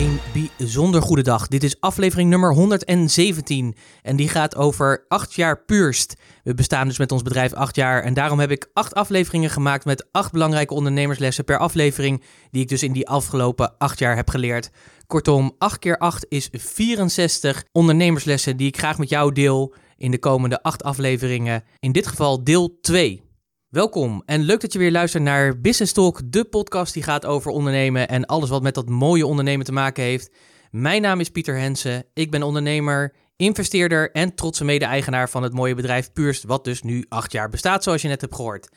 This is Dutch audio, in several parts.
Een bijzonder goede dag. Dit is aflevering nummer 117 en die gaat over 8 jaar Puurst. We bestaan dus met ons bedrijf 8 jaar en daarom heb ik 8 afleveringen gemaakt met 8 belangrijke ondernemerslessen per aflevering die ik dus in die afgelopen 8 jaar heb geleerd. Kortom, 8 keer 8 is 64 ondernemerslessen die ik graag met jou deel in de komende 8 afleveringen. In dit geval deel 2. Welkom en leuk dat je weer luistert naar Business Talk, de podcast die gaat over ondernemen en alles wat met dat mooie ondernemen te maken heeft. Mijn naam is Pieter Hensen, ik ben ondernemer, investeerder en trotse mede-eigenaar van het mooie bedrijf Puurst, wat dus nu acht jaar bestaat zoals je net hebt gehoord.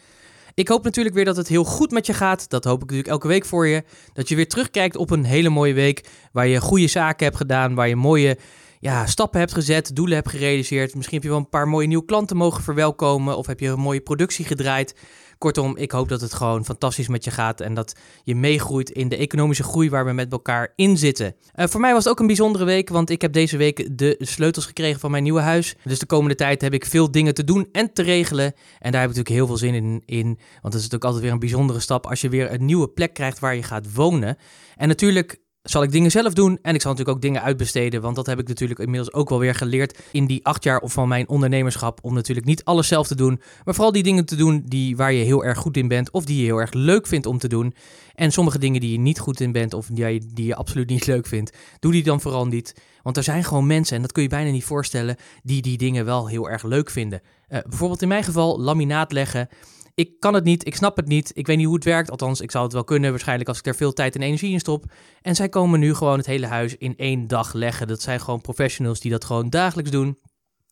Ik hoop natuurlijk weer dat het heel goed met je gaat. Dat hoop ik natuurlijk elke week voor je. Dat je weer terugkijkt op een hele mooie week waar je goede zaken hebt gedaan, waar je mooie ja, stappen hebt gezet, doelen hebt gerealiseerd. Misschien heb je wel een paar mooie nieuwe klanten mogen verwelkomen of heb je een mooie productie gedraaid. Kortom, ik hoop dat het gewoon fantastisch met je gaat en dat je meegroeit in de economische groei waar we met elkaar in zitten. Uh, voor mij was het ook een bijzondere week, want ik heb deze week de sleutels gekregen van mijn nieuwe huis. Dus de komende tijd heb ik veel dingen te doen en te regelen. En daar heb ik natuurlijk heel veel zin in, in want het is natuurlijk altijd weer een bijzondere stap als je weer een nieuwe plek krijgt waar je gaat wonen. En natuurlijk zal ik dingen zelf doen en ik zal natuurlijk ook dingen uitbesteden. Want dat heb ik natuurlijk inmiddels ook wel weer geleerd in die acht jaar van mijn ondernemerschap. Om natuurlijk niet alles zelf te doen, maar vooral die dingen te doen die, waar je heel erg goed in bent of die je heel erg leuk vindt om te doen. En sommige dingen die je niet goed in bent of die je, die je absoluut niet leuk vindt, doe die dan vooral niet. Want er zijn gewoon mensen, en dat kun je bijna niet voorstellen, die die dingen wel heel erg leuk vinden. Uh, bijvoorbeeld in mijn geval laminaat leggen. Ik kan het niet, ik snap het niet, ik weet niet hoe het werkt. Althans, ik zou het wel kunnen waarschijnlijk als ik er veel tijd en energie in stop. En zij komen nu gewoon het hele huis in één dag leggen. Dat zijn gewoon professionals die dat gewoon dagelijks doen.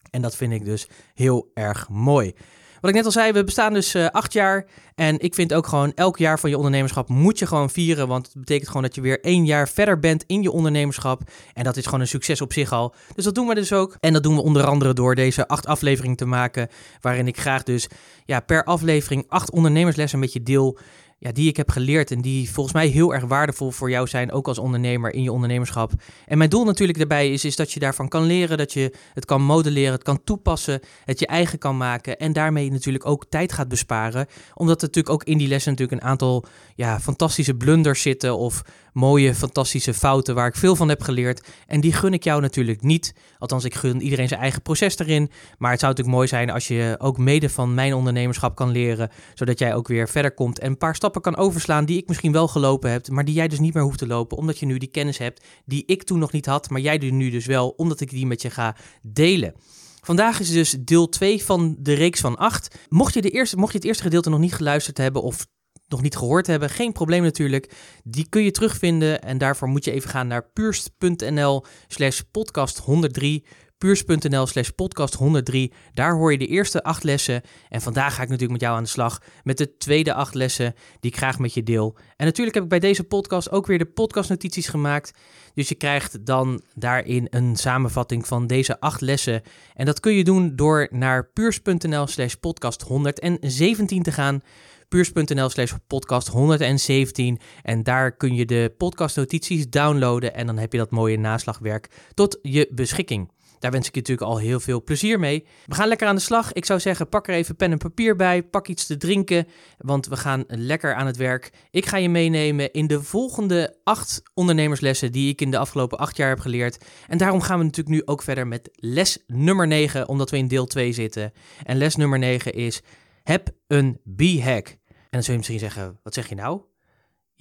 En dat vind ik dus heel erg mooi. Wat ik net al zei, we bestaan dus uh, acht jaar. En ik vind ook gewoon elk jaar van je ondernemerschap moet je gewoon vieren. Want het betekent gewoon dat je weer één jaar verder bent in je ondernemerschap. En dat is gewoon een succes op zich al. Dus dat doen we dus ook. En dat doen we onder andere door deze acht afleveringen te maken. Waarin ik graag dus ja, per aflevering acht ondernemerslessen met je deel ja, die ik heb geleerd en die volgens mij heel erg waardevol voor jou zijn, ook als ondernemer in je ondernemerschap. En mijn doel natuurlijk daarbij is, is dat je daarvan kan leren, dat je het kan modelleren, het kan toepassen, het je eigen kan maken en daarmee natuurlijk ook tijd gaat besparen. Omdat er natuurlijk ook in die lessen natuurlijk een aantal ja, fantastische blunders zitten of mooie, fantastische fouten waar ik veel van heb geleerd. En die gun ik jou natuurlijk niet. Althans, ik gun iedereen zijn eigen proces erin. Maar het zou natuurlijk mooi zijn als je ook mede van mijn ondernemerschap kan leren, zodat jij ook weer verder komt en een paar stappen kan overslaan die ik misschien wel gelopen heb, maar die jij dus niet meer hoeft te lopen, omdat je nu die kennis hebt die ik toen nog niet had, maar jij nu dus wel, omdat ik die met je ga delen. Vandaag is dus deel 2 van de reeks van 8. Mocht je, de eerste, mocht je het eerste gedeelte nog niet geluisterd hebben of nog niet gehoord hebben, geen probleem natuurlijk. Die kun je terugvinden en daarvoor moet je even gaan naar puurst.nl slash podcast 103 puurs.nl slash podcast 103. Daar hoor je de eerste acht lessen. En vandaag ga ik natuurlijk met jou aan de slag met de tweede acht lessen die ik graag met je deel. En natuurlijk heb ik bij deze podcast ook weer de podcastnotities gemaakt. Dus je krijgt dan daarin een samenvatting van deze acht lessen. En dat kun je doen door naar puurs.nl slash podcast 117 te gaan puurs.nl slash podcast 117. En daar kun je de podcastnotities downloaden en dan heb je dat mooie naslagwerk tot je beschikking. Daar wens ik je natuurlijk al heel veel plezier mee. We gaan lekker aan de slag. Ik zou zeggen, pak er even pen en papier bij. Pak iets te drinken, want we gaan lekker aan het werk. Ik ga je meenemen in de volgende acht ondernemerslessen die ik in de afgelopen acht jaar heb geleerd. En daarom gaan we natuurlijk nu ook verder met les nummer 9, omdat we in deel 2 zitten. En les nummer 9 is, heb een B-hack. En dan zul je misschien zeggen, wat zeg je nou?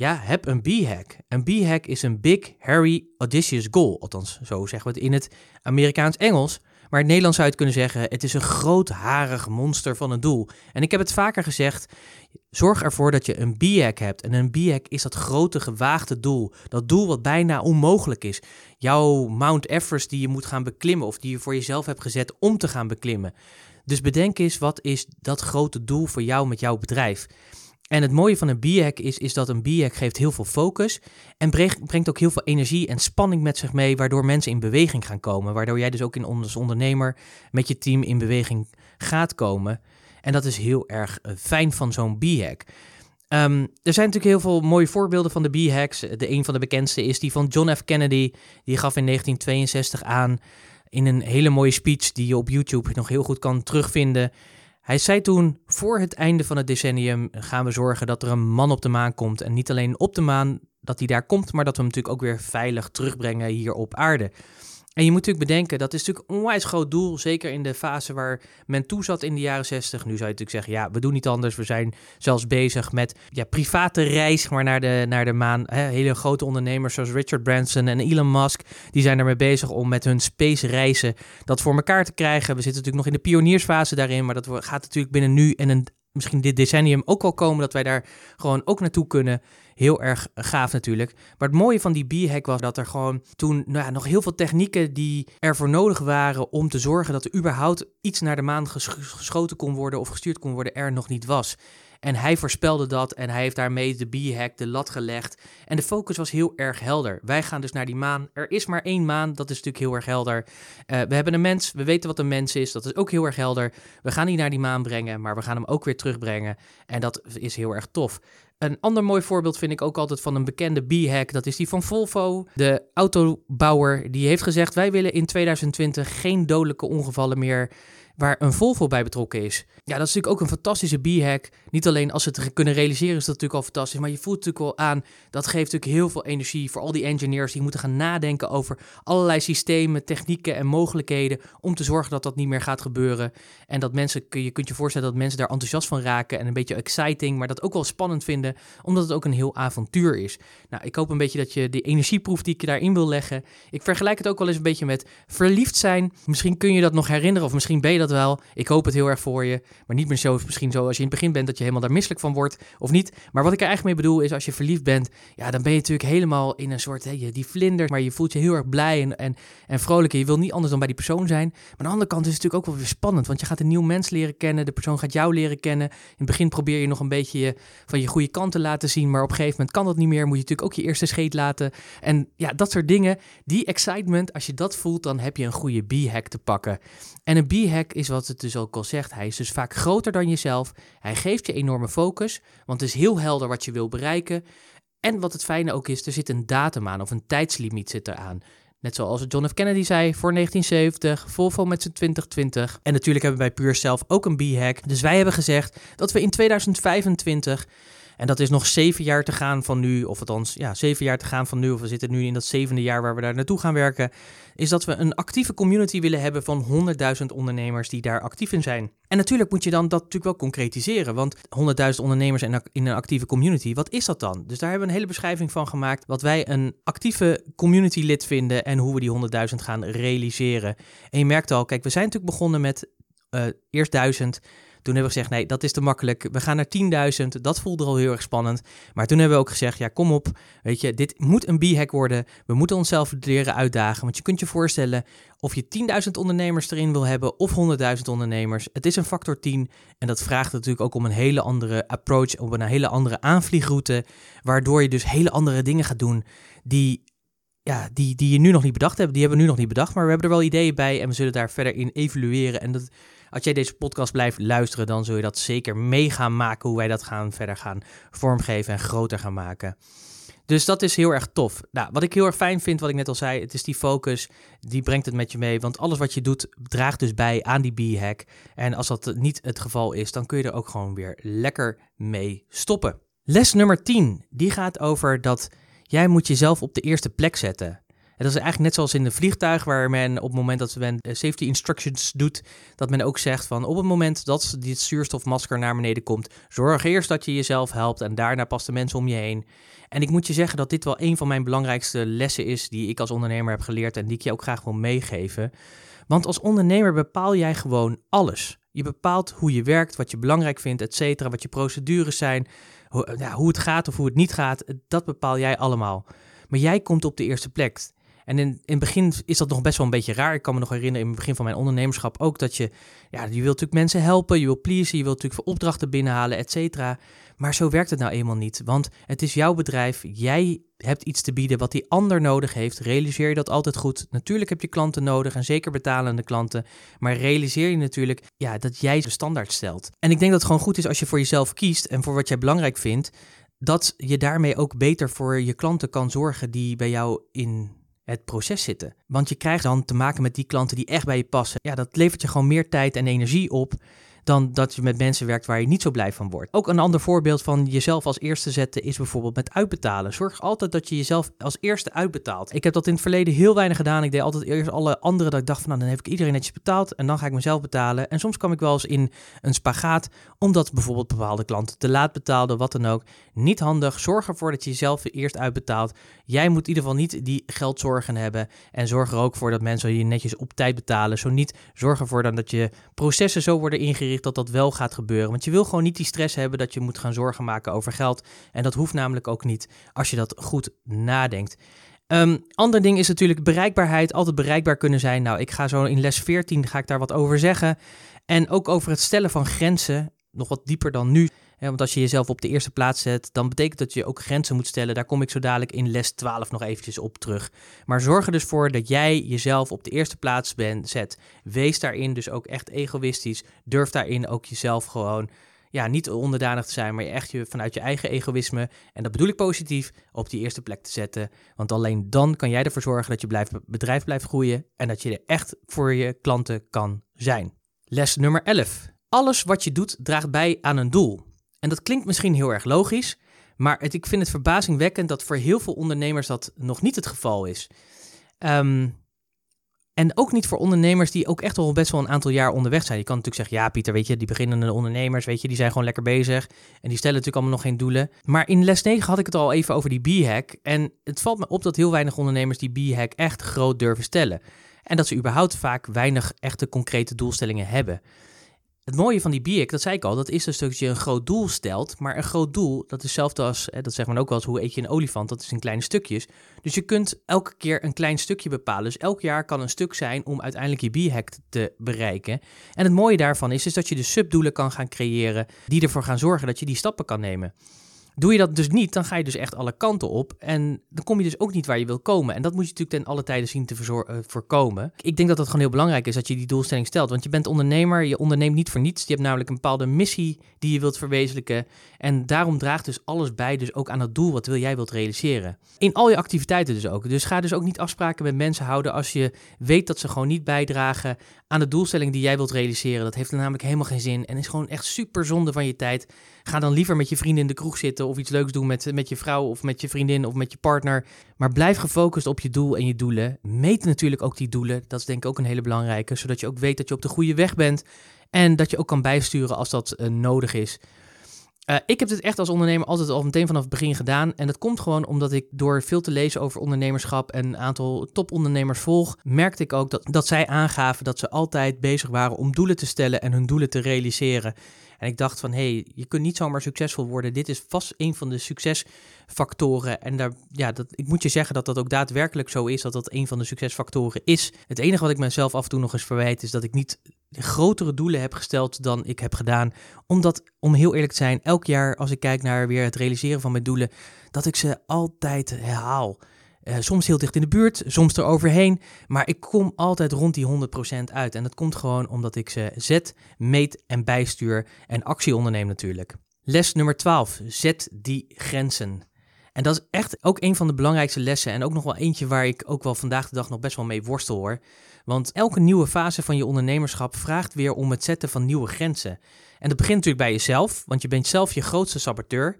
Ja, heb een B-hack. Een B-hack is een big, hairy, audacious goal. Althans, zo zeggen we het in het Amerikaans-Engels. Maar in het Nederlands zou je kunnen zeggen: het is een groot, harig monster van een doel. En ik heb het vaker gezegd: zorg ervoor dat je een B-hack hebt. En een B-hack is dat grote, gewaagde doel. Dat doel wat bijna onmogelijk is. Jouw Mount Everest die je moet gaan beklimmen, of die je voor jezelf hebt gezet om te gaan beklimmen. Dus bedenk eens: wat is dat grote doel voor jou met jouw bedrijf? En het mooie van een B-hack is, is dat een B-hack geeft heel veel focus en brengt ook heel veel energie en spanning met zich mee, waardoor mensen in beweging gaan komen. Waardoor jij dus ook in, als ondernemer met je team in beweging gaat komen. En dat is heel erg eh, fijn van zo'n B-hack. Ehm, er zijn natuurlijk heel veel mooie voorbeelden van de B-hacks. De een van de bekendste is die van John F. Kennedy. Die gaf in 1962 aan in een hele mooie speech die je op YouTube nog heel goed kan terugvinden. Hij zei toen: Voor het einde van het decennium gaan we zorgen dat er een man op de maan komt. En niet alleen op de maan dat hij daar komt, maar dat we hem natuurlijk ook weer veilig terugbrengen hier op aarde. En je moet natuurlijk bedenken, dat is natuurlijk een onwijs groot doel. Zeker in de fase waar men toe zat in de jaren 60. Nu zou je natuurlijk zeggen, ja, we doen niet anders. We zijn zelfs bezig met ja, private reis maar naar, de, naar de maan. Hele grote ondernemers zoals Richard Branson en Elon Musk. Die zijn ermee bezig om met hun space reizen dat voor elkaar te krijgen. We zitten natuurlijk nog in de pioniersfase daarin. Maar dat gaat natuurlijk binnen nu en een misschien dit decennium ook wel komen dat wij daar gewoon ook naartoe kunnen. Heel erg gaaf natuurlijk. Maar het mooie van die B-hack was dat er gewoon toen nou ja, nog heel veel technieken die ervoor nodig waren om te zorgen dat er überhaupt iets naar de maan geschoten kon worden of gestuurd kon worden, er nog niet was. En hij voorspelde dat en hij heeft daarmee de B-hack de lat gelegd. En de focus was heel erg helder. Wij gaan dus naar die maan. Er is maar één maan, dat is natuurlijk heel erg helder. Uh, we hebben een mens, we weten wat een mens is, dat is ook heel erg helder. We gaan die naar die maan brengen, maar we gaan hem ook weer terugbrengen. En dat is heel erg tof. Een ander mooi voorbeeld vind ik ook altijd van een bekende B-hack. Dat is die van Volvo. De autobouwer die heeft gezegd: wij willen in 2020 geen dodelijke ongevallen meer waar een Volvo bij betrokken is. Ja, dat is natuurlijk ook een fantastische b-hack. Niet alleen als ze het kunnen realiseren is dat natuurlijk al fantastisch, maar je voelt natuurlijk wel aan, dat geeft natuurlijk heel veel energie voor al die engineers die moeten gaan nadenken over allerlei systemen, technieken en mogelijkheden om te zorgen dat dat niet meer gaat gebeuren. En dat mensen, je kunt je voorstellen dat mensen daar enthousiast van raken en een beetje exciting, maar dat ook wel spannend vinden, omdat het ook een heel avontuur is. Nou, ik hoop een beetje dat je de energieproef die ik daarin wil leggen, ik vergelijk het ook wel eens een beetje met verliefd zijn. Misschien kun je dat nog herinneren of misschien ben je dat wel. Ik hoop het heel erg voor je. Maar niet meer zo, misschien zo als je in het begin bent dat je helemaal daar misselijk van wordt of niet. Maar wat ik er eigenlijk mee bedoel is als je verliefd bent, ja, dan ben je natuurlijk helemaal in een soort, hey, die vlinders, maar je voelt je heel erg blij en, en, en vrolijk. En je wil niet anders dan bij die persoon zijn. Maar aan de andere kant is het natuurlijk ook wel weer spannend, want je gaat een nieuw mens leren kennen. De persoon gaat jou leren kennen. In het begin probeer je nog een beetje je, van je goede kant te laten zien, maar op een gegeven moment kan dat niet meer. Moet je natuurlijk ook je eerste scheet laten. En ja, dat soort dingen, die excitement, als je dat voelt, dan heb je een goede B-hack te pakken. En een B-hack is wat het dus ook al zegt. Hij is dus vaak groter dan jezelf. Hij geeft je enorme focus, want het is heel helder wat je wil bereiken. En wat het fijne ook is, er zit een datum aan of een tijdslimiet zit eraan. Net zoals John F. Kennedy zei voor 1970, Volvo met zijn 2020. En natuurlijk hebben wij puur zelf ook een B-hack. Dus wij hebben gezegd dat we in 2025 en dat is nog zeven jaar te gaan van nu, of althans, ja, zeven jaar te gaan van nu, of we zitten nu in dat zevende jaar waar we daar naartoe gaan werken, is dat we een actieve community willen hebben van 100.000 ondernemers die daar actief in zijn. En natuurlijk moet je dan dat natuurlijk wel concretiseren, want 100.000 ondernemers in een actieve community, wat is dat dan? Dus daar hebben we een hele beschrijving van gemaakt, wat wij een actieve community lid vinden en hoe we die 100.000 gaan realiseren. En je merkt al, kijk, we zijn natuurlijk begonnen met uh, eerst 1000. Toen hebben we gezegd, nee, dat is te makkelijk. We gaan naar 10.000. Dat voelde al heel erg spannend. Maar toen hebben we ook gezegd, ja, kom op. Weet je, dit moet een b-hack worden. We moeten onszelf leren uitdagen. Want je kunt je voorstellen, of je 10.000 ondernemers erin wil hebben of 100.000 ondernemers. Het is een factor 10. En dat vraagt natuurlijk ook om een hele andere approach, op een hele andere aanvliegroute. Waardoor je dus hele andere dingen gaat doen die ja, die, die je nu nog niet bedacht hebt, die hebben we nu nog niet bedacht, maar we hebben er wel ideeën bij en we zullen daar verder in evalueren. En dat, als jij deze podcast blijft luisteren, dan zul je dat zeker mee gaan maken hoe wij dat gaan verder gaan vormgeven en groter gaan maken. Dus dat is heel erg tof. Nou, wat ik heel erg fijn vind, wat ik net al zei, het is die focus, die brengt het met je mee. Want alles wat je doet, draagt dus bij aan die B-hack. En als dat niet het geval is, dan kun je er ook gewoon weer lekker mee stoppen. Les nummer 10, die gaat over dat jij moet jezelf op de eerste plek zetten dat is eigenlijk net zoals in de vliegtuig, waar men op het moment dat men eh, safety instructions doet, dat men ook zegt van op het moment dat dit zuurstofmasker naar beneden komt, zorg eerst dat je jezelf helpt en daarna pas de mensen om je heen. En ik moet je zeggen dat dit wel een van mijn belangrijkste lessen is die ik als ondernemer heb geleerd en die ik je ook graag wil meegeven. Want als ondernemer bepaal jij gewoon alles. Je bepaalt hoe je werkt, wat je belangrijk vindt, et cetera, wat je procedures zijn, hoe, hoe het gaat of hoe het niet gaat, dat bepaal jij allemaal. Maar jij komt op de eerste plek. En in, in het begin is dat nog best wel een beetje raar. Ik kan me nog herinneren in het begin van mijn ondernemerschap ook dat je, ja, je wilt natuurlijk mensen helpen, je wilt pleasen, je wilt natuurlijk voor opdrachten binnenhalen, et cetera. Maar zo werkt het nou eenmaal niet, want het is jouw bedrijf. Jij hebt iets te bieden wat die ander nodig heeft. Realiseer je dat altijd goed. Natuurlijk heb je klanten nodig en zeker betalende klanten. Maar realiseer je natuurlijk ja, dat jij de standaard stelt. En ik denk dat het gewoon goed is als je voor jezelf kiest en voor wat jij belangrijk vindt, dat je daarmee ook beter voor je klanten kan zorgen die bij jou in het proces zitten. Want je krijgt dan te maken met die klanten die echt bij je passen. Ja, dat levert je gewoon meer tijd en energie op dan dat je met mensen werkt waar je niet zo blij van wordt. Ook een ander voorbeeld van jezelf als eerste zetten is bijvoorbeeld met uitbetalen. Zorg altijd dat je jezelf als eerste uitbetaalt. Ik heb dat in het verleden heel weinig gedaan. Ik deed altijd eerst alle anderen dat ik dacht van nou dan heb ik iedereen netjes betaald en dan ga ik mezelf betalen. En soms kwam ik wel eens in een spagaat omdat bijvoorbeeld bepaalde klanten te laat betaalden, wat dan ook. Niet handig. Zorg ervoor dat je jezelf eerst uitbetaalt. Jij moet in ieder geval niet die geldzorgen hebben en zorg er ook voor dat mensen je netjes op tijd betalen. Zo niet, zorg ervoor dan dat je processen zo worden ingericht dat dat wel gaat gebeuren. Want je wil gewoon niet die stress hebben dat je moet gaan zorgen maken over geld. En dat hoeft namelijk ook niet als je dat goed nadenkt. Um, ander ding is natuurlijk bereikbaarheid, altijd bereikbaar kunnen zijn. Nou, ik ga zo in les 14 ga ik daar wat over zeggen. En ook over het stellen van grenzen, nog wat dieper dan nu want als je jezelf op de eerste plaats zet, dan betekent dat je ook grenzen moet stellen. Daar kom ik zo dadelijk in les 12 nog eventjes op terug. Maar zorg er dus voor dat jij jezelf op de eerste plaats bent, zet. Wees daarin dus ook echt egoïstisch. Durf daarin ook jezelf gewoon ja, niet onderdanig te zijn, maar echt je, vanuit je eigen egoïsme, en dat bedoel ik positief, op die eerste plek te zetten. Want alleen dan kan jij ervoor zorgen dat je blijft, bedrijf blijft groeien en dat je er echt voor je klanten kan zijn. Les nummer 11. Alles wat je doet draagt bij aan een doel. En dat klinkt misschien heel erg logisch, maar ik vind het verbazingwekkend dat voor heel veel ondernemers dat nog niet het geval is. Ehm, en ook niet voor ondernemers die ook echt al best wel een aantal jaar onderweg zijn. Je kan natuurlijk zeggen, ja Pieter, weet je, die beginnende ondernemers, weet je, die zijn gewoon lekker bezig. En die stellen natuurlijk allemaal nog geen doelen. Maar in les 9 had ik het al even over die B-hack. En het valt me op dat heel weinig ondernemers die B-hack echt groot durven stellen. En dat ze überhaupt vaak weinig echte concrete doelstellingen hebben. Het mooie van die BIEC, dat zei ik al, dat is dus dat je een groot doel stelt. Maar een groot doel, dat is hetzelfde als, hè, dat zegt men ook wel eens, hoe eet je een olifant? Dat is in kleine stukjes. Dus je kunt elke keer een klein stukje bepalen. Dus elk jaar kan een stuk zijn om uiteindelijk je BIEC te bereiken. En het mooie daarvan is, is dat je de subdoelen kan gaan creëren die ervoor gaan zorgen dat je die stappen kan nemen. Doe je dat dus niet, dan ga je dus echt alle kanten op. En dan kom je dus ook niet waar je wil komen. En dat moet je natuurlijk ten alle tijden zien te uh, voorkomen. Ik denk dat dat gewoon heel belangrijk is dat je die doelstelling stelt. Want je bent ondernemer, je onderneemt niet voor niets. Je hebt namelijk een bepaalde missie die je wilt verwezenlijken. En daarom draagt dus alles bij, dus ook aan het doel wat wil jij wilt realiseren. In al je activiteiten dus ook. Dus ga dus ook niet afspraken met mensen houden als je weet dat ze gewoon niet bijdragen aan de doelstelling die jij wilt realiseren. Dat heeft namelijk helemaal geen zin en is gewoon echt super zonde van je tijd. Ga dan liever met je vrienden in de kroeg zitten of iets leuks doen met, met je vrouw of met je vriendin of met je partner. Maar blijf gefocust op je doel en je doelen. Meet natuurlijk ook die doelen. Dat is denk ik ook een hele belangrijke, zodat je ook weet dat je op de goede weg bent. En dat je ook kan bijsturen als dat uh, nodig is. Uh, ik heb dit echt als ondernemer altijd al meteen vanaf het begin gedaan. En dat komt gewoon omdat ik door veel te lezen over ondernemerschap en een aantal topondernemers volg, merkte ik ook dat, dat zij aangaven dat ze altijd bezig waren om doelen te stellen en hun doelen te realiseren. En ik dacht van, hé, hey, je kunt niet zomaar succesvol worden. Dit is vast een van de succesfactoren. En daar, ja, dat, ik moet je zeggen dat dat ook daadwerkelijk zo is, dat dat een van de succesfactoren is. Het enige wat ik mezelf af en toe nog eens verwijt, is dat ik niet grotere doelen heb gesteld dan ik heb gedaan. Omdat, om heel eerlijk te zijn, elk jaar als ik kijk naar weer het realiseren van mijn doelen, dat ik ze altijd herhaal. Uh, soms heel dicht in de buurt, soms eroverheen. Maar ik kom altijd rond die 100% uit. En dat komt gewoon omdat ik ze zet, meet en bijstuur en actie onderneem natuurlijk. Les nummer 12. Zet die grenzen. En dat is echt ook een van de belangrijkste lessen. En ook nog wel eentje waar ik ook wel vandaag de dag nog best wel mee worstel hoor. Want elke nieuwe fase van je ondernemerschap vraagt weer om het zetten van nieuwe grenzen. En dat begint natuurlijk bij jezelf, want je bent zelf je grootste saboteur.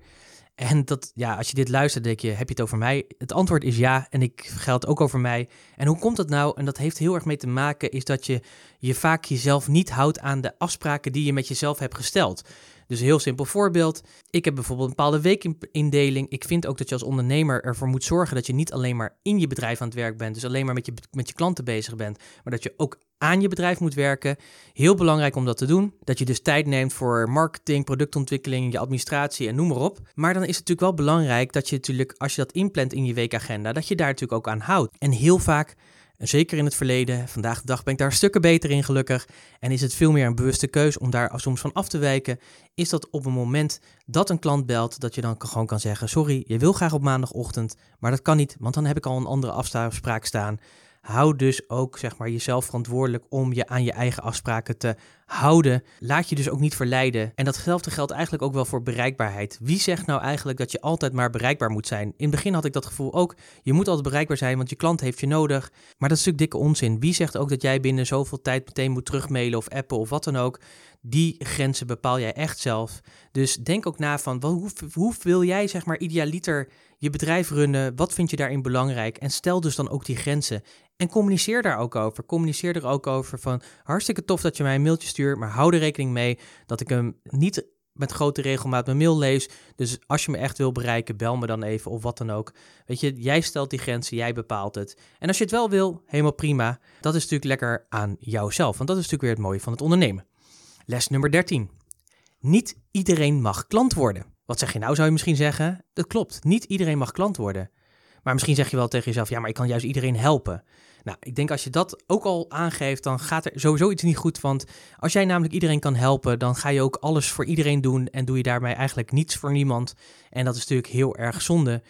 En dat, ja, als je dit luistert, denk je, heb je het over mij? Het antwoord is ja, en ik geldt ook over mij. En hoe komt dat nou? En dat heeft heel erg mee te maken, is dat je je vaak jezelf niet houdt aan de afspraken die je met jezelf hebt gesteld. Dus heel simpel voorbeeld. Ik heb bijvoorbeeld een bepaalde weekindeling. Ik vind ook dat je als ondernemer ervoor moet zorgen dat je niet alleen maar in je bedrijf aan het werk bent, dus alleen maar met je, met je klanten bezig bent, maar dat je ook aan je bedrijf moet werken. Heel belangrijk om dat te doen. Dat je dus tijd neemt voor marketing, productontwikkeling, je administratie en noem maar op. Maar dan is het natuurlijk wel belangrijk dat je natuurlijk, als je dat inplant in je weekagenda, dat je daar natuurlijk ook aan houdt. En heel vaak en zeker in het verleden, vandaag de dag ben ik daar stukken beter in gelukkig. En is het veel meer een bewuste keus om daar soms van af te wijken. Is dat op een moment dat een klant belt, dat je dan gewoon kan zeggen: Sorry, je wil graag op maandagochtend, maar dat kan niet, want dan heb ik al een andere afspraak staan. Hou dus ook zeg maar, jezelf verantwoordelijk om je aan je eigen afspraken te houden. Laat je dus ook niet verleiden. En datzelfde geldt eigenlijk ook wel voor bereikbaarheid. Wie zegt nou eigenlijk dat je altijd maar bereikbaar moet zijn? In het begin had ik dat gevoel ook. Je moet altijd bereikbaar zijn, want je klant heeft je nodig. Maar dat is natuurlijk dikke onzin. Wie zegt ook dat jij binnen zoveel tijd meteen moet terugmailen of appen of wat dan ook? Die grenzen bepaal jij echt zelf. Dus denk ook na van hoe, hoe wil jij zeg maar idealiter je bedrijf runnen? Wat vind je daarin belangrijk? En stel dus dan ook die grenzen. En communiceer daar ook over. Communiceer er ook over van hartstikke tof dat je mij een mailtje stuurt, maar hou er rekening mee dat ik hem niet met grote regelmaat mijn mail lees. Dus als je me echt wil bereiken, bel me dan even of wat dan ook. Weet je, jij stelt die grenzen, jij bepaalt het. En als je het wel wil, helemaal prima. Dat is natuurlijk lekker aan jouzelf, want dat is natuurlijk weer het mooie van het ondernemen. Les nummer 13. Niet iedereen mag klant worden. Wat zeg je nou, zou je misschien zeggen? Dat klopt, niet iedereen mag klant worden. Maar misschien zeg je wel tegen jezelf, ja, maar ik kan juist iedereen helpen. Nou, ik denk als je dat ook al aangeeft, dan gaat er sowieso iets niet goed. Want als jij namelijk iedereen kan helpen, dan ga je ook alles voor iedereen doen en doe je daarmee eigenlijk niets voor niemand. En dat is natuurlijk heel erg zonde.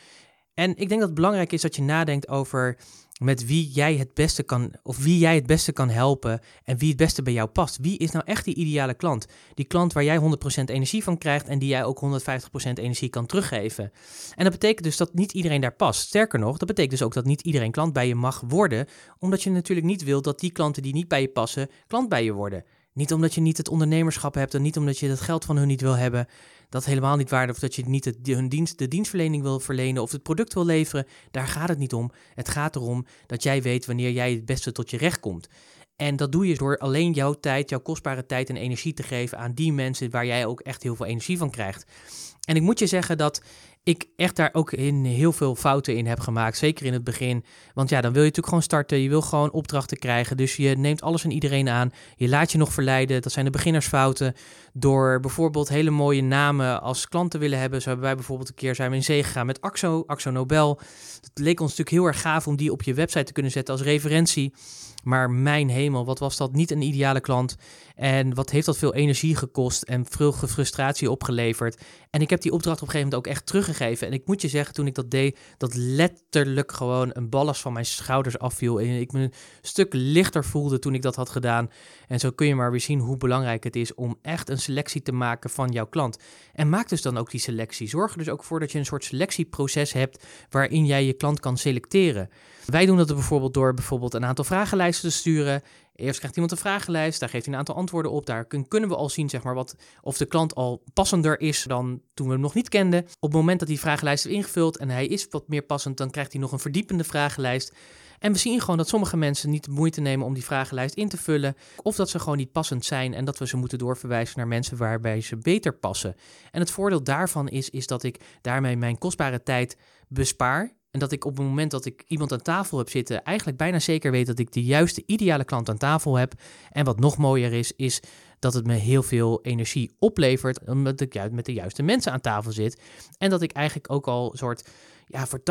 En ik denk dat het belangrijk is dat je nadenkt over met wie jij het beste kan, of wie jij het beste kan helpen en wie het beste bij jou past. Wie is nou echt die ideale klant? Die klant waar jij 100% energie van krijgt en die jij ook 150% energie kan teruggeven. En dat betekent dus dat niet iedereen daar past. Sterker nog, dat betekent dus ook dat niet iedereen klant bij je mag worden, omdat je natuurlijk niet wilt dat die klanten die niet bij je passen, klant bij je worden. Niet omdat je niet het ondernemerschap hebt en niet omdat je het geld van hun niet wil hebben dat helemaal niet waarde of dat je niet het, hun dienst, de dienstverlening wil verlenen of het product wil leveren. Daar gaat het niet om. Het gaat erom dat jij weet wanneer jij het beste tot je recht komt. En dat doe je door alleen jouw tijd, jouw kostbare tijd en energie te geven aan die mensen waar jij ook echt heel veel energie van krijgt. En ik moet je zeggen dat ik echt daar ook in heel veel fouten in heb gemaakt. Zeker in het begin. Want ja, dan wil je natuurlijk gewoon starten. Je wil gewoon opdrachten krijgen. Dus je neemt alles en iedereen aan. Je laat je nog verleiden. Dat zijn de beginnersfouten. Door bijvoorbeeld hele mooie namen als klant te willen hebben. Zo hebben wij bijvoorbeeld een keer zijn we in zee gegaan met Axo, Axo Nobel. Het leek ons natuurlijk heel erg gaaf om die op je website te kunnen zetten als referentie. Maar mijn hemel, wat was dat niet een ideale klant? En wat heeft dat veel energie gekost en veel frustratie opgeleverd? En ik heb die opdracht op een gegeven moment ook echt teruggegeven. En ik moet je zeggen, toen ik dat deed, dat letterlijk gewoon een ballast van mijn schouders afviel. En ik me een stuk lichter voelde toen ik dat had gedaan. En zo kun je maar weer zien hoe belangrijk het is om echt een selectie te maken van jouw klant. En maak dus dan ook die selectie. Zorg er dus ook voor dat je een soort selectieproces hebt waarin jij je klant kan selecteren. Wij doen dat bijvoorbeeld door bijvoorbeeld een aantal vragenlijsten te sturen. Eerst krijgt iemand een vragenlijst, daar geeft hij een aantal antwoorden op. Daar kunnen we al zien zeg maar, wat, of de klant al passender is dan toen we hem nog niet kenden. Op het moment dat die vragenlijst is ingevuld en hij is wat meer passend, dan krijgt hij nog een verdiepende vragenlijst. En we zien gewoon dat sommige mensen niet de moeite nemen om die vragenlijst in te vullen. Of dat ze gewoon niet passend zijn en dat we ze moeten doorverwijzen naar mensen waarbij ze beter passen. En het voordeel daarvan is, is dat ik daarmee mijn kostbare tijd bespaar. En dat ik op het moment dat ik iemand aan tafel heb zitten, eigenlijk bijna zeker weet dat ik de juiste ideale klant aan tafel heb. En wat nog mooier is, is dat het me heel veel energie oplevert, omdat ik juist met de juiste mensen aan tafel zit. En dat ik eigenlijk ook al soort, ja, voor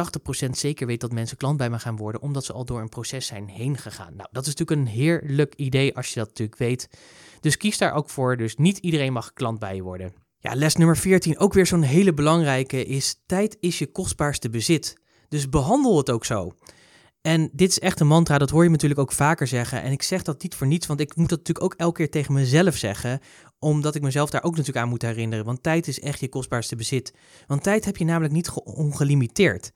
80% zeker weet dat mensen klant bij me gaan worden, omdat ze al door een proces zijn heen gegaan. Nou, dat is natuurlijk een heerlijk idee als je dat natuurlijk weet. Dus kies daar ook voor. Dus niet iedereen mag klant bij je worden. Ja, les nummer 14, ook weer zo'n hele belangrijke, is tijd is je kostbaarste bezit. Dus behandel het ook zo. En dit is echt een mantra, dat hoor je natuurlijk ook vaker zeggen. En ik zeg dat niet voor niets, want ik moet dat natuurlijk ook elke keer tegen mezelf zeggen. Omdat ik mezelf daar ook natuurlijk aan moet herinneren. Want tijd is echt je kostbaarste bezit. Want tijd heb je namelijk niet ongelimiteerd.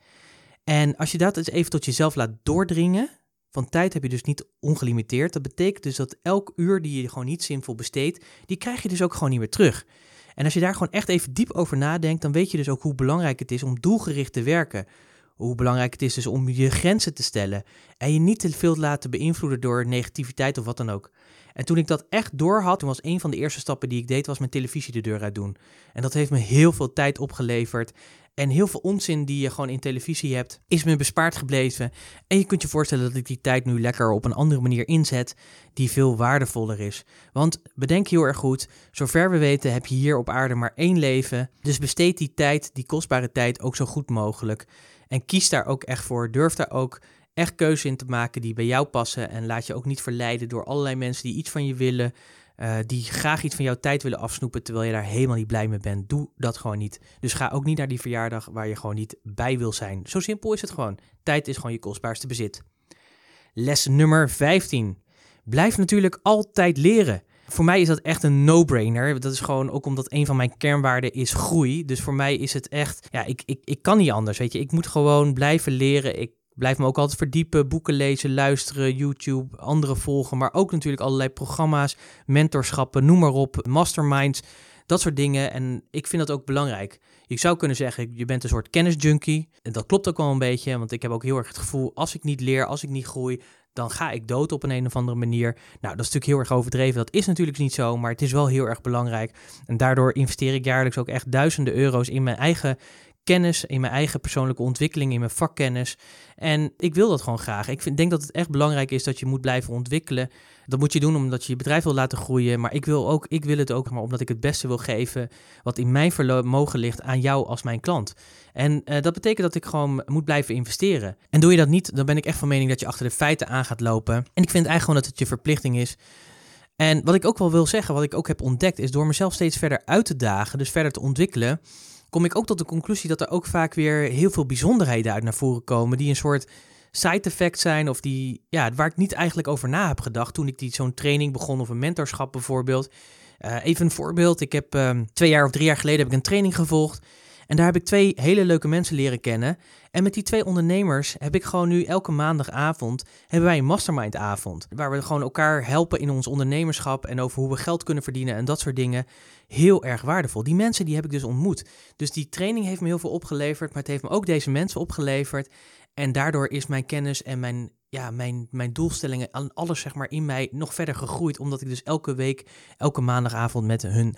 En als je dat eens even tot jezelf laat doordringen. Van tijd heb je dus niet ongelimiteerd. Dat betekent dus dat elk uur die je gewoon niet zinvol besteedt, die krijg je dus ook gewoon niet meer terug. En als je daar gewoon echt even diep over nadenkt, dan weet je dus ook hoe belangrijk het is om doelgericht te werken Hoe belangrijk het is dus om je grenzen te stellen. En je niet te veel te laten beïnvloeden door negativiteit of wat dan ook. En toen ik dat echt door had, toen was een van de eerste stappen die ik deed, was mijn televisie de deur uit doen. En dat heeft me heel veel tijd opgeleverd. En heel veel onzin die je gewoon in televisie hebt, is me bespaard gebleven. En je kunt je voorstellen dat ik die tijd nu lekker op een andere manier inzet, die veel waardevoller is. Want bedenk heel erg goed, zover we weten heb je hier op aarde maar één leven. Dus besteed die tijd, die kostbare tijd, ook zo goed mogelijk. En kies daar ook echt voor. Durf daar ook echt keuze in te maken die bij jou passen. En laat je ook niet verleiden door allerlei mensen die iets van je willen. Uh, die graag iets van jouw tijd willen afsnoepen terwijl je daar helemaal niet blij mee bent. Doe dat gewoon niet. Dus ga ook niet naar die verjaardag waar je gewoon niet bij wil zijn. Zo simpel is het gewoon. Tijd is gewoon je kostbaarste bezit. Les nummer 15. Blijf natuurlijk altijd leren. Voor mij is dat echt een no-brainer. Dat is gewoon ook omdat een van mijn kernwaarden is groei. Dus voor mij is het echt, ja, ik, ik, ik kan niet anders. Weet je, ik moet gewoon blijven leren. Ik blijf me ook altijd verdiepen, boeken lezen, luisteren, YouTube, andere volgen, maar ook natuurlijk allerlei programma's, mentorschappen, noem maar op, masterminds, dat soort dingen. En ik vind dat ook belangrijk. Je zou kunnen zeggen, je bent een soort kennisjunkie. En dat klopt ook wel een beetje, want ik heb ook heel erg het gevoel, als ik niet leer, als ik niet groei, dan ga ik dood op een, een of andere manier. Nou, dat is natuurlijk heel erg overdreven. Dat is natuurlijk niet zo, maar het is wel heel erg belangrijk. En daardoor investeer ik jaarlijks ook echt duizenden euro's in mijn eigen kennis, in mijn eigen persoonlijke ontwikkeling, in mijn vakkennis. En ik wil dat gewoon graag. Ik vind, denk dat het echt belangrijk is dat je moet blijven ontwikkelen. Dat moet je doen omdat je je bedrijf wil laten groeien. Maar ik wil, ook, ik wil het ook maar omdat ik het beste wil geven wat in mijn vermogen ligt aan jou als mijn klant. En uh, dat betekent dat ik gewoon moet blijven investeren. En doe je dat niet, dan ben ik echt van mening dat je achter de feiten aan gaat lopen. En ik vind eigenlijk gewoon dat het je verplichting is. En wat ik ook wel wil zeggen, wat ik ook heb ontdekt, is door mezelf steeds verder uit te dagen, dus verder te ontwikkelen, kom ik ook tot de conclusie dat er ook vaak weer heel veel bijzonderheden uit naar voren komen. Die een soort side effect zijn of die, ja, waar ik niet eigenlijk over na heb gedacht toen ik die zo'n training begon of een mentorschap bijvoorbeeld. Uh, even een voorbeeld. Ik heb um, twee jaar of drie jaar geleden heb ik een training gevolgd. En daar heb ik twee hele leuke mensen leren kennen. En met die twee ondernemers heb ik gewoon nu elke maandagavond hebben wij een mastermindavond. Waar we gewoon elkaar helpen in ons ondernemerschap en over hoe we geld kunnen verdienen en dat soort dingen. Heel erg waardevol. Die mensen die heb ik dus ontmoet. Dus die training heeft me heel veel opgeleverd, maar het heeft me ook deze mensen opgeleverd. En daardoor is mijn kennis en mijn, ja, mijn, mijn doelstellingen, alles zeg maar in mij nog verder gegroeid. Omdat ik dus elke week, elke maandagavond met hun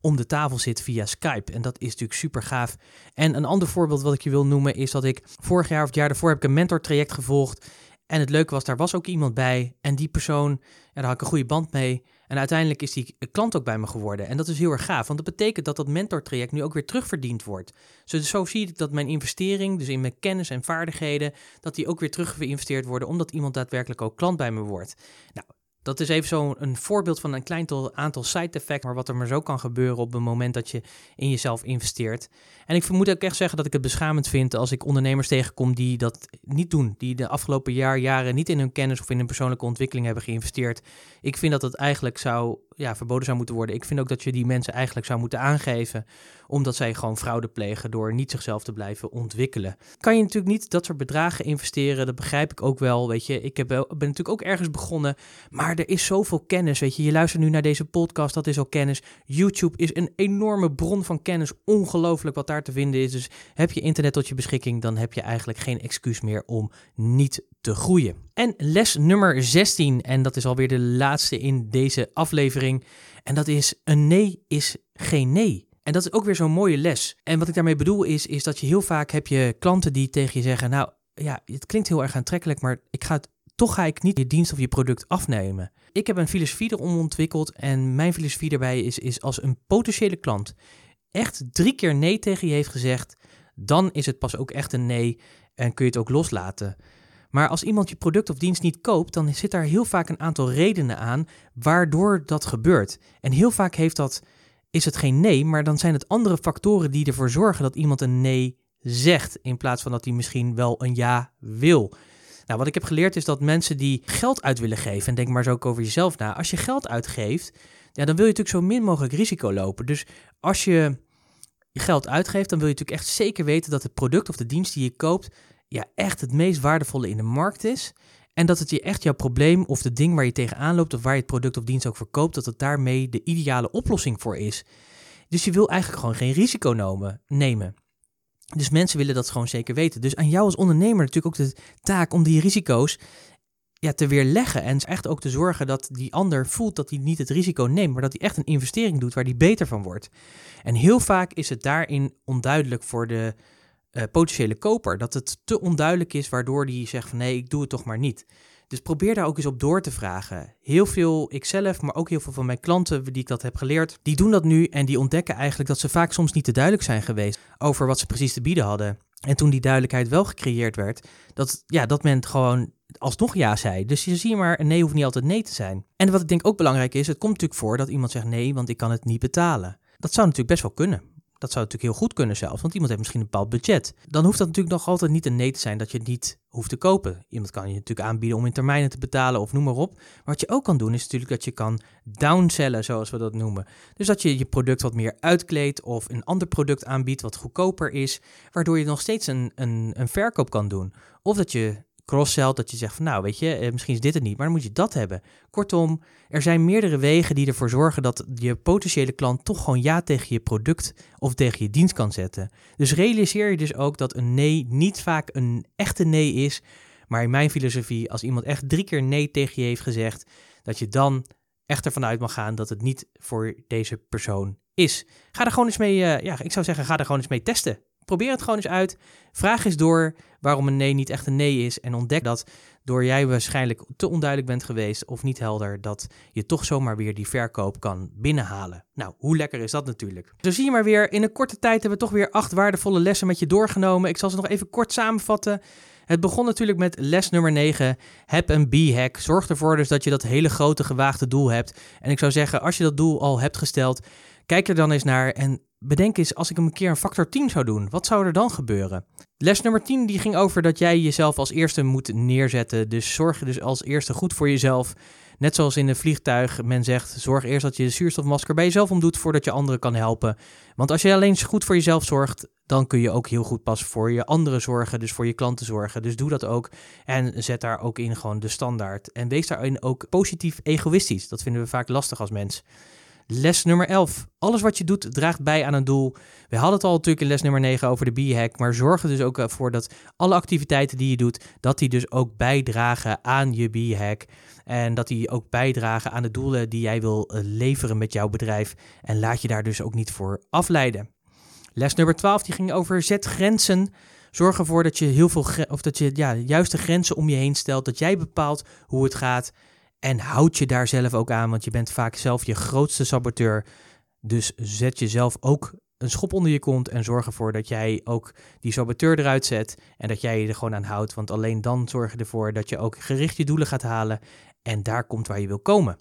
om de tafel zit via Skype. En dat is natuurlijk super gaaf. En een ander voorbeeld wat ik je wil noemen is dat ik vorig jaar of het jaar daarvoor heb ik een mentortraject gevolgd. En het leuke was, daar was ook iemand bij. En die persoon, ja, daar had ik een goede band mee. En uiteindelijk is die klant ook bij me geworden. En dat is heel erg gaaf, want dat betekent dat dat mentortraject nu ook weer terugverdiend wordt. Dus zo zie ik dat mijn investering, dus in mijn kennis en vaardigheden, dat die ook weer terug geïnvesteerd worden, omdat iemand daadwerkelijk ook klant bij me wordt. Nou, dat is even zo'n voorbeeld van een klein aantal side effects, maar wat er maar zo kan gebeuren op het moment dat je in jezelf investeert. En ik vermoed ook echt zeggen dat ik het beschamend vind als ik ondernemers tegenkom die dat niet doen, die de afgelopen jaar, jaren niet in hun kennis of in hun persoonlijke ontwikkeling hebben geïnvesteerd. Ik vind dat het eigenlijk zou ja, verboden zou moeten worden. Ik vind ook dat je die mensen eigenlijk zou moeten aangeven, omdat zij gewoon fraude plegen door niet zichzelf te blijven ontwikkelen. Kan je natuurlijk niet dat soort bedragen investeren, dat begrijp ik ook wel, weet je. Ik heb, ben natuurlijk ook ergens begonnen, maar er is zoveel kennis, weet je. Je luistert nu naar deze podcast, dat is al kennis. YouTube is een enorme bron van kennis, ongelooflijk wat daar te vinden is. Dus heb je internet tot je beschikking, dan heb je eigenlijk geen excuus meer om niet te groeien. En les nummer 16, en dat is alweer de laatste in deze aflevering. En dat is: een nee is geen nee. En dat is ook weer zo'n mooie les. En wat ik daarmee bedoel is, is dat je heel vaak heb je klanten die tegen je zeggen: Nou ja, het klinkt heel erg aantrekkelijk, maar ik ga het, toch ga ik niet je dienst of je product afnemen. Ik heb een filosofie erom ontwikkeld en mijn filosofie daarbij is, is als een potentiële klant echt drie keer nee tegen je heeft gezegd, dan is het pas ook echt een nee en kun je het ook loslaten. Maar als iemand je product of dienst niet koopt, dan zit daar heel vaak een aantal redenen aan waardoor dat gebeurt. En heel vaak heeft dat, is het geen nee, maar dan zijn het andere factoren die ervoor zorgen dat iemand een nee zegt, in plaats van dat hij misschien wel een ja wil. Nou, wat ik heb geleerd is dat mensen die geld uit willen geven, en denk maar zo ook over jezelf na, als je geld uitgeeft, ja, dan wil je natuurlijk zo min mogelijk risico lopen. Dus als je je geld uitgeeft, dan wil je natuurlijk echt zeker weten dat het product of de dienst die je koopt, ja, echt het meest waardevolle in de markt is. En dat het je echt jouw probleem of de ding waar je tegenaan loopt of waar je het product of dienst ook verkoopt, dat het daarmee de ideale oplossing voor is. Dus je wil eigenlijk gewoon geen risico nemen. Dus mensen willen dat gewoon zeker weten. Dus aan jou als ondernemer natuurlijk ook de taak om die risico's ja, te weerleggen. En echt ook te zorgen dat die ander voelt dat hij niet het risico neemt, maar dat hij echt een investering doet waar hij beter van wordt. En heel vaak is het daarin onduidelijk voor de uh, potentiële koper. Dat het te onduidelijk is, waardoor die zegt van nee, ik doe het toch maar niet. Dus probeer daar ook eens op door te vragen. Heel veel, ikzelf, maar ook heel veel van mijn klanten die ik dat heb geleerd, die doen dat nu en die ontdekken eigenlijk dat ze vaak soms niet te duidelijk zijn geweest over wat ze precies te bieden hadden. En toen die duidelijkheid wel gecreëerd werd, dat, ja, dat men gewoon alsnog ja zei. Dus je ziet maar, nee hoeft niet altijd nee te zijn. En wat ik denk ook belangrijk is, het komt natuurlijk voor dat iemand zegt nee, want ik kan het niet betalen. Dat zou natuurlijk best wel kunnen. Dat zou natuurlijk heel goed kunnen zelfs, want iemand heeft misschien een bepaald budget. Dan hoeft dat natuurlijk nog altijd niet een nee te zijn dat je het niet hoeft te kopen. Iemand kan je natuurlijk aanbieden om in termijnen te betalen of noem maar op. Maar wat je ook kan doen is natuurlijk dat je kan downsellen, zoals we dat noemen. Dus dat je je product wat meer uitkleedt of een ander product aanbiedt wat goedkoper is, waardoor je nog steeds een, een, een verkoop kan doen. Of dat je cross-sell, dat je zegt van nou weet je, eh, misschien is dit het niet, maar dan moet je dat hebben. Kortom, er zijn meerdere wegen die ervoor zorgen dat je potentiële klant toch gewoon ja tegen je product of tegen je dienst kan zetten. Dus realiseer je dus ook dat een nee niet vaak een echte nee is, maar in mijn filosofie, als iemand echt drie keer nee tegen je heeft gezegd, dat je dan echt ervan uit mag gaan dat het niet voor deze persoon is. Ga er gewoon eens mee, uh, ja, ik zou zeggen, ga er gewoon eens mee testen. Probeer het gewoon eens uit. Vraag eens door waarom een nee niet echt een nee is. En ontdek dat door jij waarschijnlijk te onduidelijk bent geweest of niet helder, dat je toch zomaar weer die verkoop kan binnenhalen. Nou, hoe lekker is dat natuurlijk? Zo zie je maar weer, in een korte tijd hebben we toch weer acht waardevolle lessen met je doorgenomen. Ik zal ze nog even kort samenvatten. Het begon natuurlijk met les nummer 9. Heb een B-hack. Zorg ervoor dus dat je dat hele grote gewaagde doel hebt. En ik zou zeggen, als je dat doel al hebt gesteld, kijk er dan eens naar en bedenk eens, als ik hem een keer een factor 10 zou doen, wat zou er dan gebeuren? Les nummer 10 die ging over dat jij jezelf als eerste moet neerzetten. Dus zorg dus als eerste goed voor jezelf. Net zoals in een vliegtuig, men zegt, zorg eerst dat je de zuurstofmasker bij jezelf omdoet voordat je anderen kan helpen. Want als je alleen goed voor jezelf zorgt, dan kun je ook heel goed pas voor je anderen zorgen, dus voor je klanten zorgen. Dus doe dat ook en zet daar ook in gewoon de standaard. En wees daarin ook positief egoïstisch. Dat vinden we vaak lastig als mens. Les nummer 11. Alles wat je doet draagt bij aan een doel. We hadden het al natuurlijk in les nummer 9 over de B-hack, maar zorg er dus ook voor dat alle activiteiten die je doet, dat die dus ook bijdragen aan je B-hack. En dat die ook bijdragen aan de doelen die jij wil eh, leveren met jouw bedrijf. En laat je daar dus ook niet voor afleiden. Les nummer 12 die ging over zet grenzen. Zorg ervoor dat je heel veel of dat je ja, juiste grenzen om je heen stelt. Dat jij bepaalt hoe het gaat. En houd je daar zelf ook aan, want je bent vaak zelf je grootste saboteur. Dus zet jezelf ook een schop onder je kont en zorg ervoor dat jij ook die saboteur eruit zet en dat jij je er gewoon aan houdt. Want alleen dan zorg je ervoor dat je ook gericht je doelen gaat halen en daar komt waar je wil komen.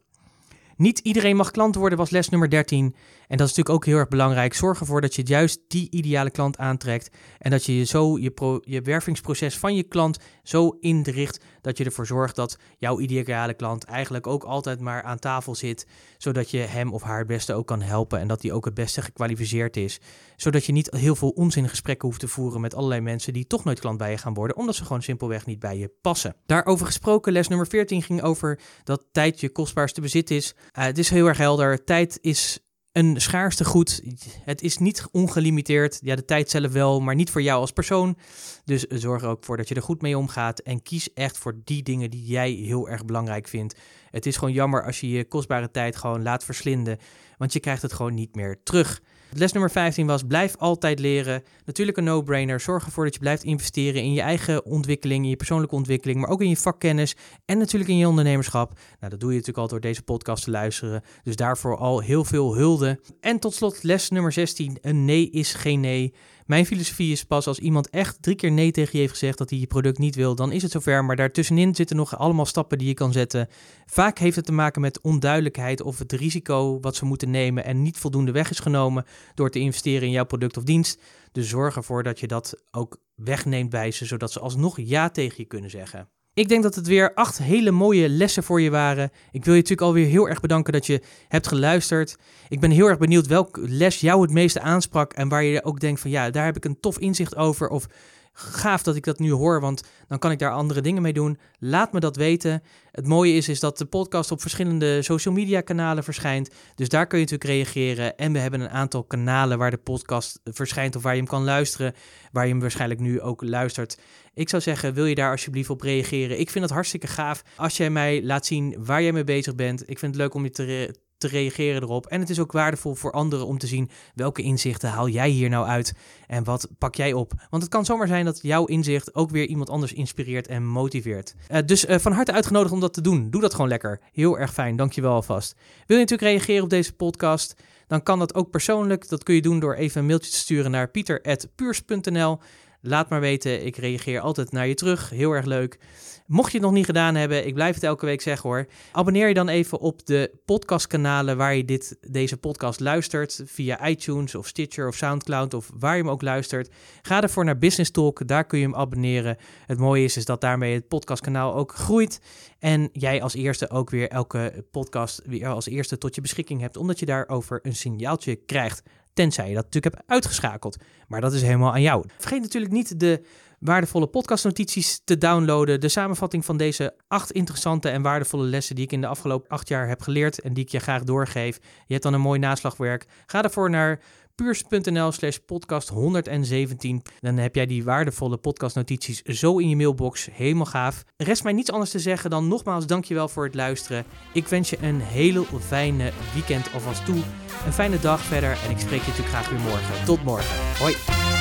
Niet iedereen mag klant worden, was les nummer 13. En dat is natuurlijk ook heel erg belangrijk. Zorg ervoor dat je juist die ideale klant aantrekt. En dat je zo je, je wervingsproces van je klant zo inricht dat je ervoor zorgt dat jouw ideale klant eigenlijk ook altijd maar aan tafel zit. Zodat je hem of haar het beste ook kan helpen. En dat die ook het beste gekwalificeerd is. Zodat je niet heel veel onzin gesprekken hoeft te voeren met allerlei mensen die toch nooit klant bij je gaan worden. Omdat ze gewoon simpelweg niet bij je passen. Daarover gesproken, les nummer 14 ging over dat tijd je kostbaarste bezit is. Uh, het is heel erg helder. Tijd is een schaarste goed. Het is niet ongelimiteerd. Ja, de tijd zelf wel, maar niet voor jou als persoon. Dus zorg er ook voor dat je er goed mee omgaat. En kies echt voor die dingen die jij heel erg belangrijk vindt. Het is gewoon jammer als je je kostbare tijd gewoon laat verslinden. Want je krijgt het gewoon niet meer terug. Les nummer 15 was: blijf altijd leren. Natuurlijk een no-brainer. Zorg ervoor dat je blijft investeren in je eigen ontwikkeling, in je persoonlijke ontwikkeling, maar ook in je vakkennis en natuurlijk in je ondernemerschap. Nou, dat doe je natuurlijk al door deze podcast te luisteren. Dus daarvoor al heel veel hulde. En tot slot les nummer 16: een nee is geen nee. Mijn filosofie is pas als iemand echt drie keer nee tegen je heeft gezegd dat hij je product niet wil, dan is het zover. Maar daartussenin zitten nog allemaal stappen die je kan zetten. Vaak heeft het te maken met onduidelijkheid of het risico wat ze moeten nemen en niet voldoende weg is genomen door te investeren in jouw product of dienst. Dus zorg ervoor dat je dat ook wegneemt bij ze, zodat ze alsnog ja tegen je kunnen zeggen. Ik denk dat het weer acht hele mooie lessen voor je waren. Ik wil je natuurlijk alweer heel erg bedanken dat je hebt geluisterd. Ik ben heel erg benieuwd welke les jou het meeste aansprak en waar je ook denkt van ja, daar heb ik een tof inzicht over. Of gaaf dat ik dat nu hoor, want dan kan ik daar andere dingen mee doen. Laat me dat weten. Het mooie is, is dat de podcast op verschillende social media kanalen verschijnt. Dus daar kun je natuurlijk reageren. En we hebben een aantal kanalen waar de podcast verschijnt of waar je hem kan luisteren. Waar je hem waarschijnlijk nu ook luistert. Ik zou zeggen, wil je daar alsjeblieft op reageren? Ik vind het hartstikke gaaf als jij mij laat zien waar jij mee bezig bent. Ik vind het leuk om je te, te reageren erop. En het is ook waardevol voor anderen om te zien welke inzichten haal jij hier nou uit en wat pak jij op. Want het kan zomaar zijn dat jouw inzicht ook weer iemand anders inspireert en motiveert. Uh, dus uh, van harte uitgenodigd om dat te doen. Doe dat gewoon lekker. Heel erg fijn. Dankjewel alvast. Wil je natuurlijk reageren op deze podcast? Dan kan dat ook persoonlijk. Dat kun je doen door even een mailtje te sturen naar pieter.puurs.nl. Laat maar weten, ik reageer altijd naar je terug. Heel erg leuk. Mocht je het nog niet gedaan hebben, ik blijf het elke week zeggen hoor. Abonneer je dan even op de podcastkanalen waar je dit, deze podcast luistert. Via iTunes of Stitcher of Soundcloud of waar je hem ook luistert. Ga ervoor naar Business Talk, daar kun je hem abonneren. Het mooie is, is dat daarmee het podcastkanaal ook groeit. En jij als eerste ook weer elke podcast weer als eerste tot je beschikking hebt. Omdat je daarover een signaaltje krijgt. Tenzij je dat natuurlijk hebt uitgeschakeld. Maar dat is helemaal aan jou. Vergeet natuurlijk niet de waardevolle podcastnotities te downloaden. De samenvatting van deze acht interessante en waardevolle lessen die ik in de afgelopen acht jaar heb geleerd en die ik je graag doorgeef. Je hebt dan een mooi naslagwerk. Ga ervoor naar puurs.nl slash podcast 117. Dan heb jij die waardevolle podcastnotities zo in je mailbox. Helemaal gaaf. Rest mij niets anders te zeggen dan nogmaals dankjewel voor het luisteren. Ik wens je een hele fijne weekend alvast toe. Een fijne dag verder en ik spreek je natuurlijk graag weer morgen. Tot morgen. Hoi.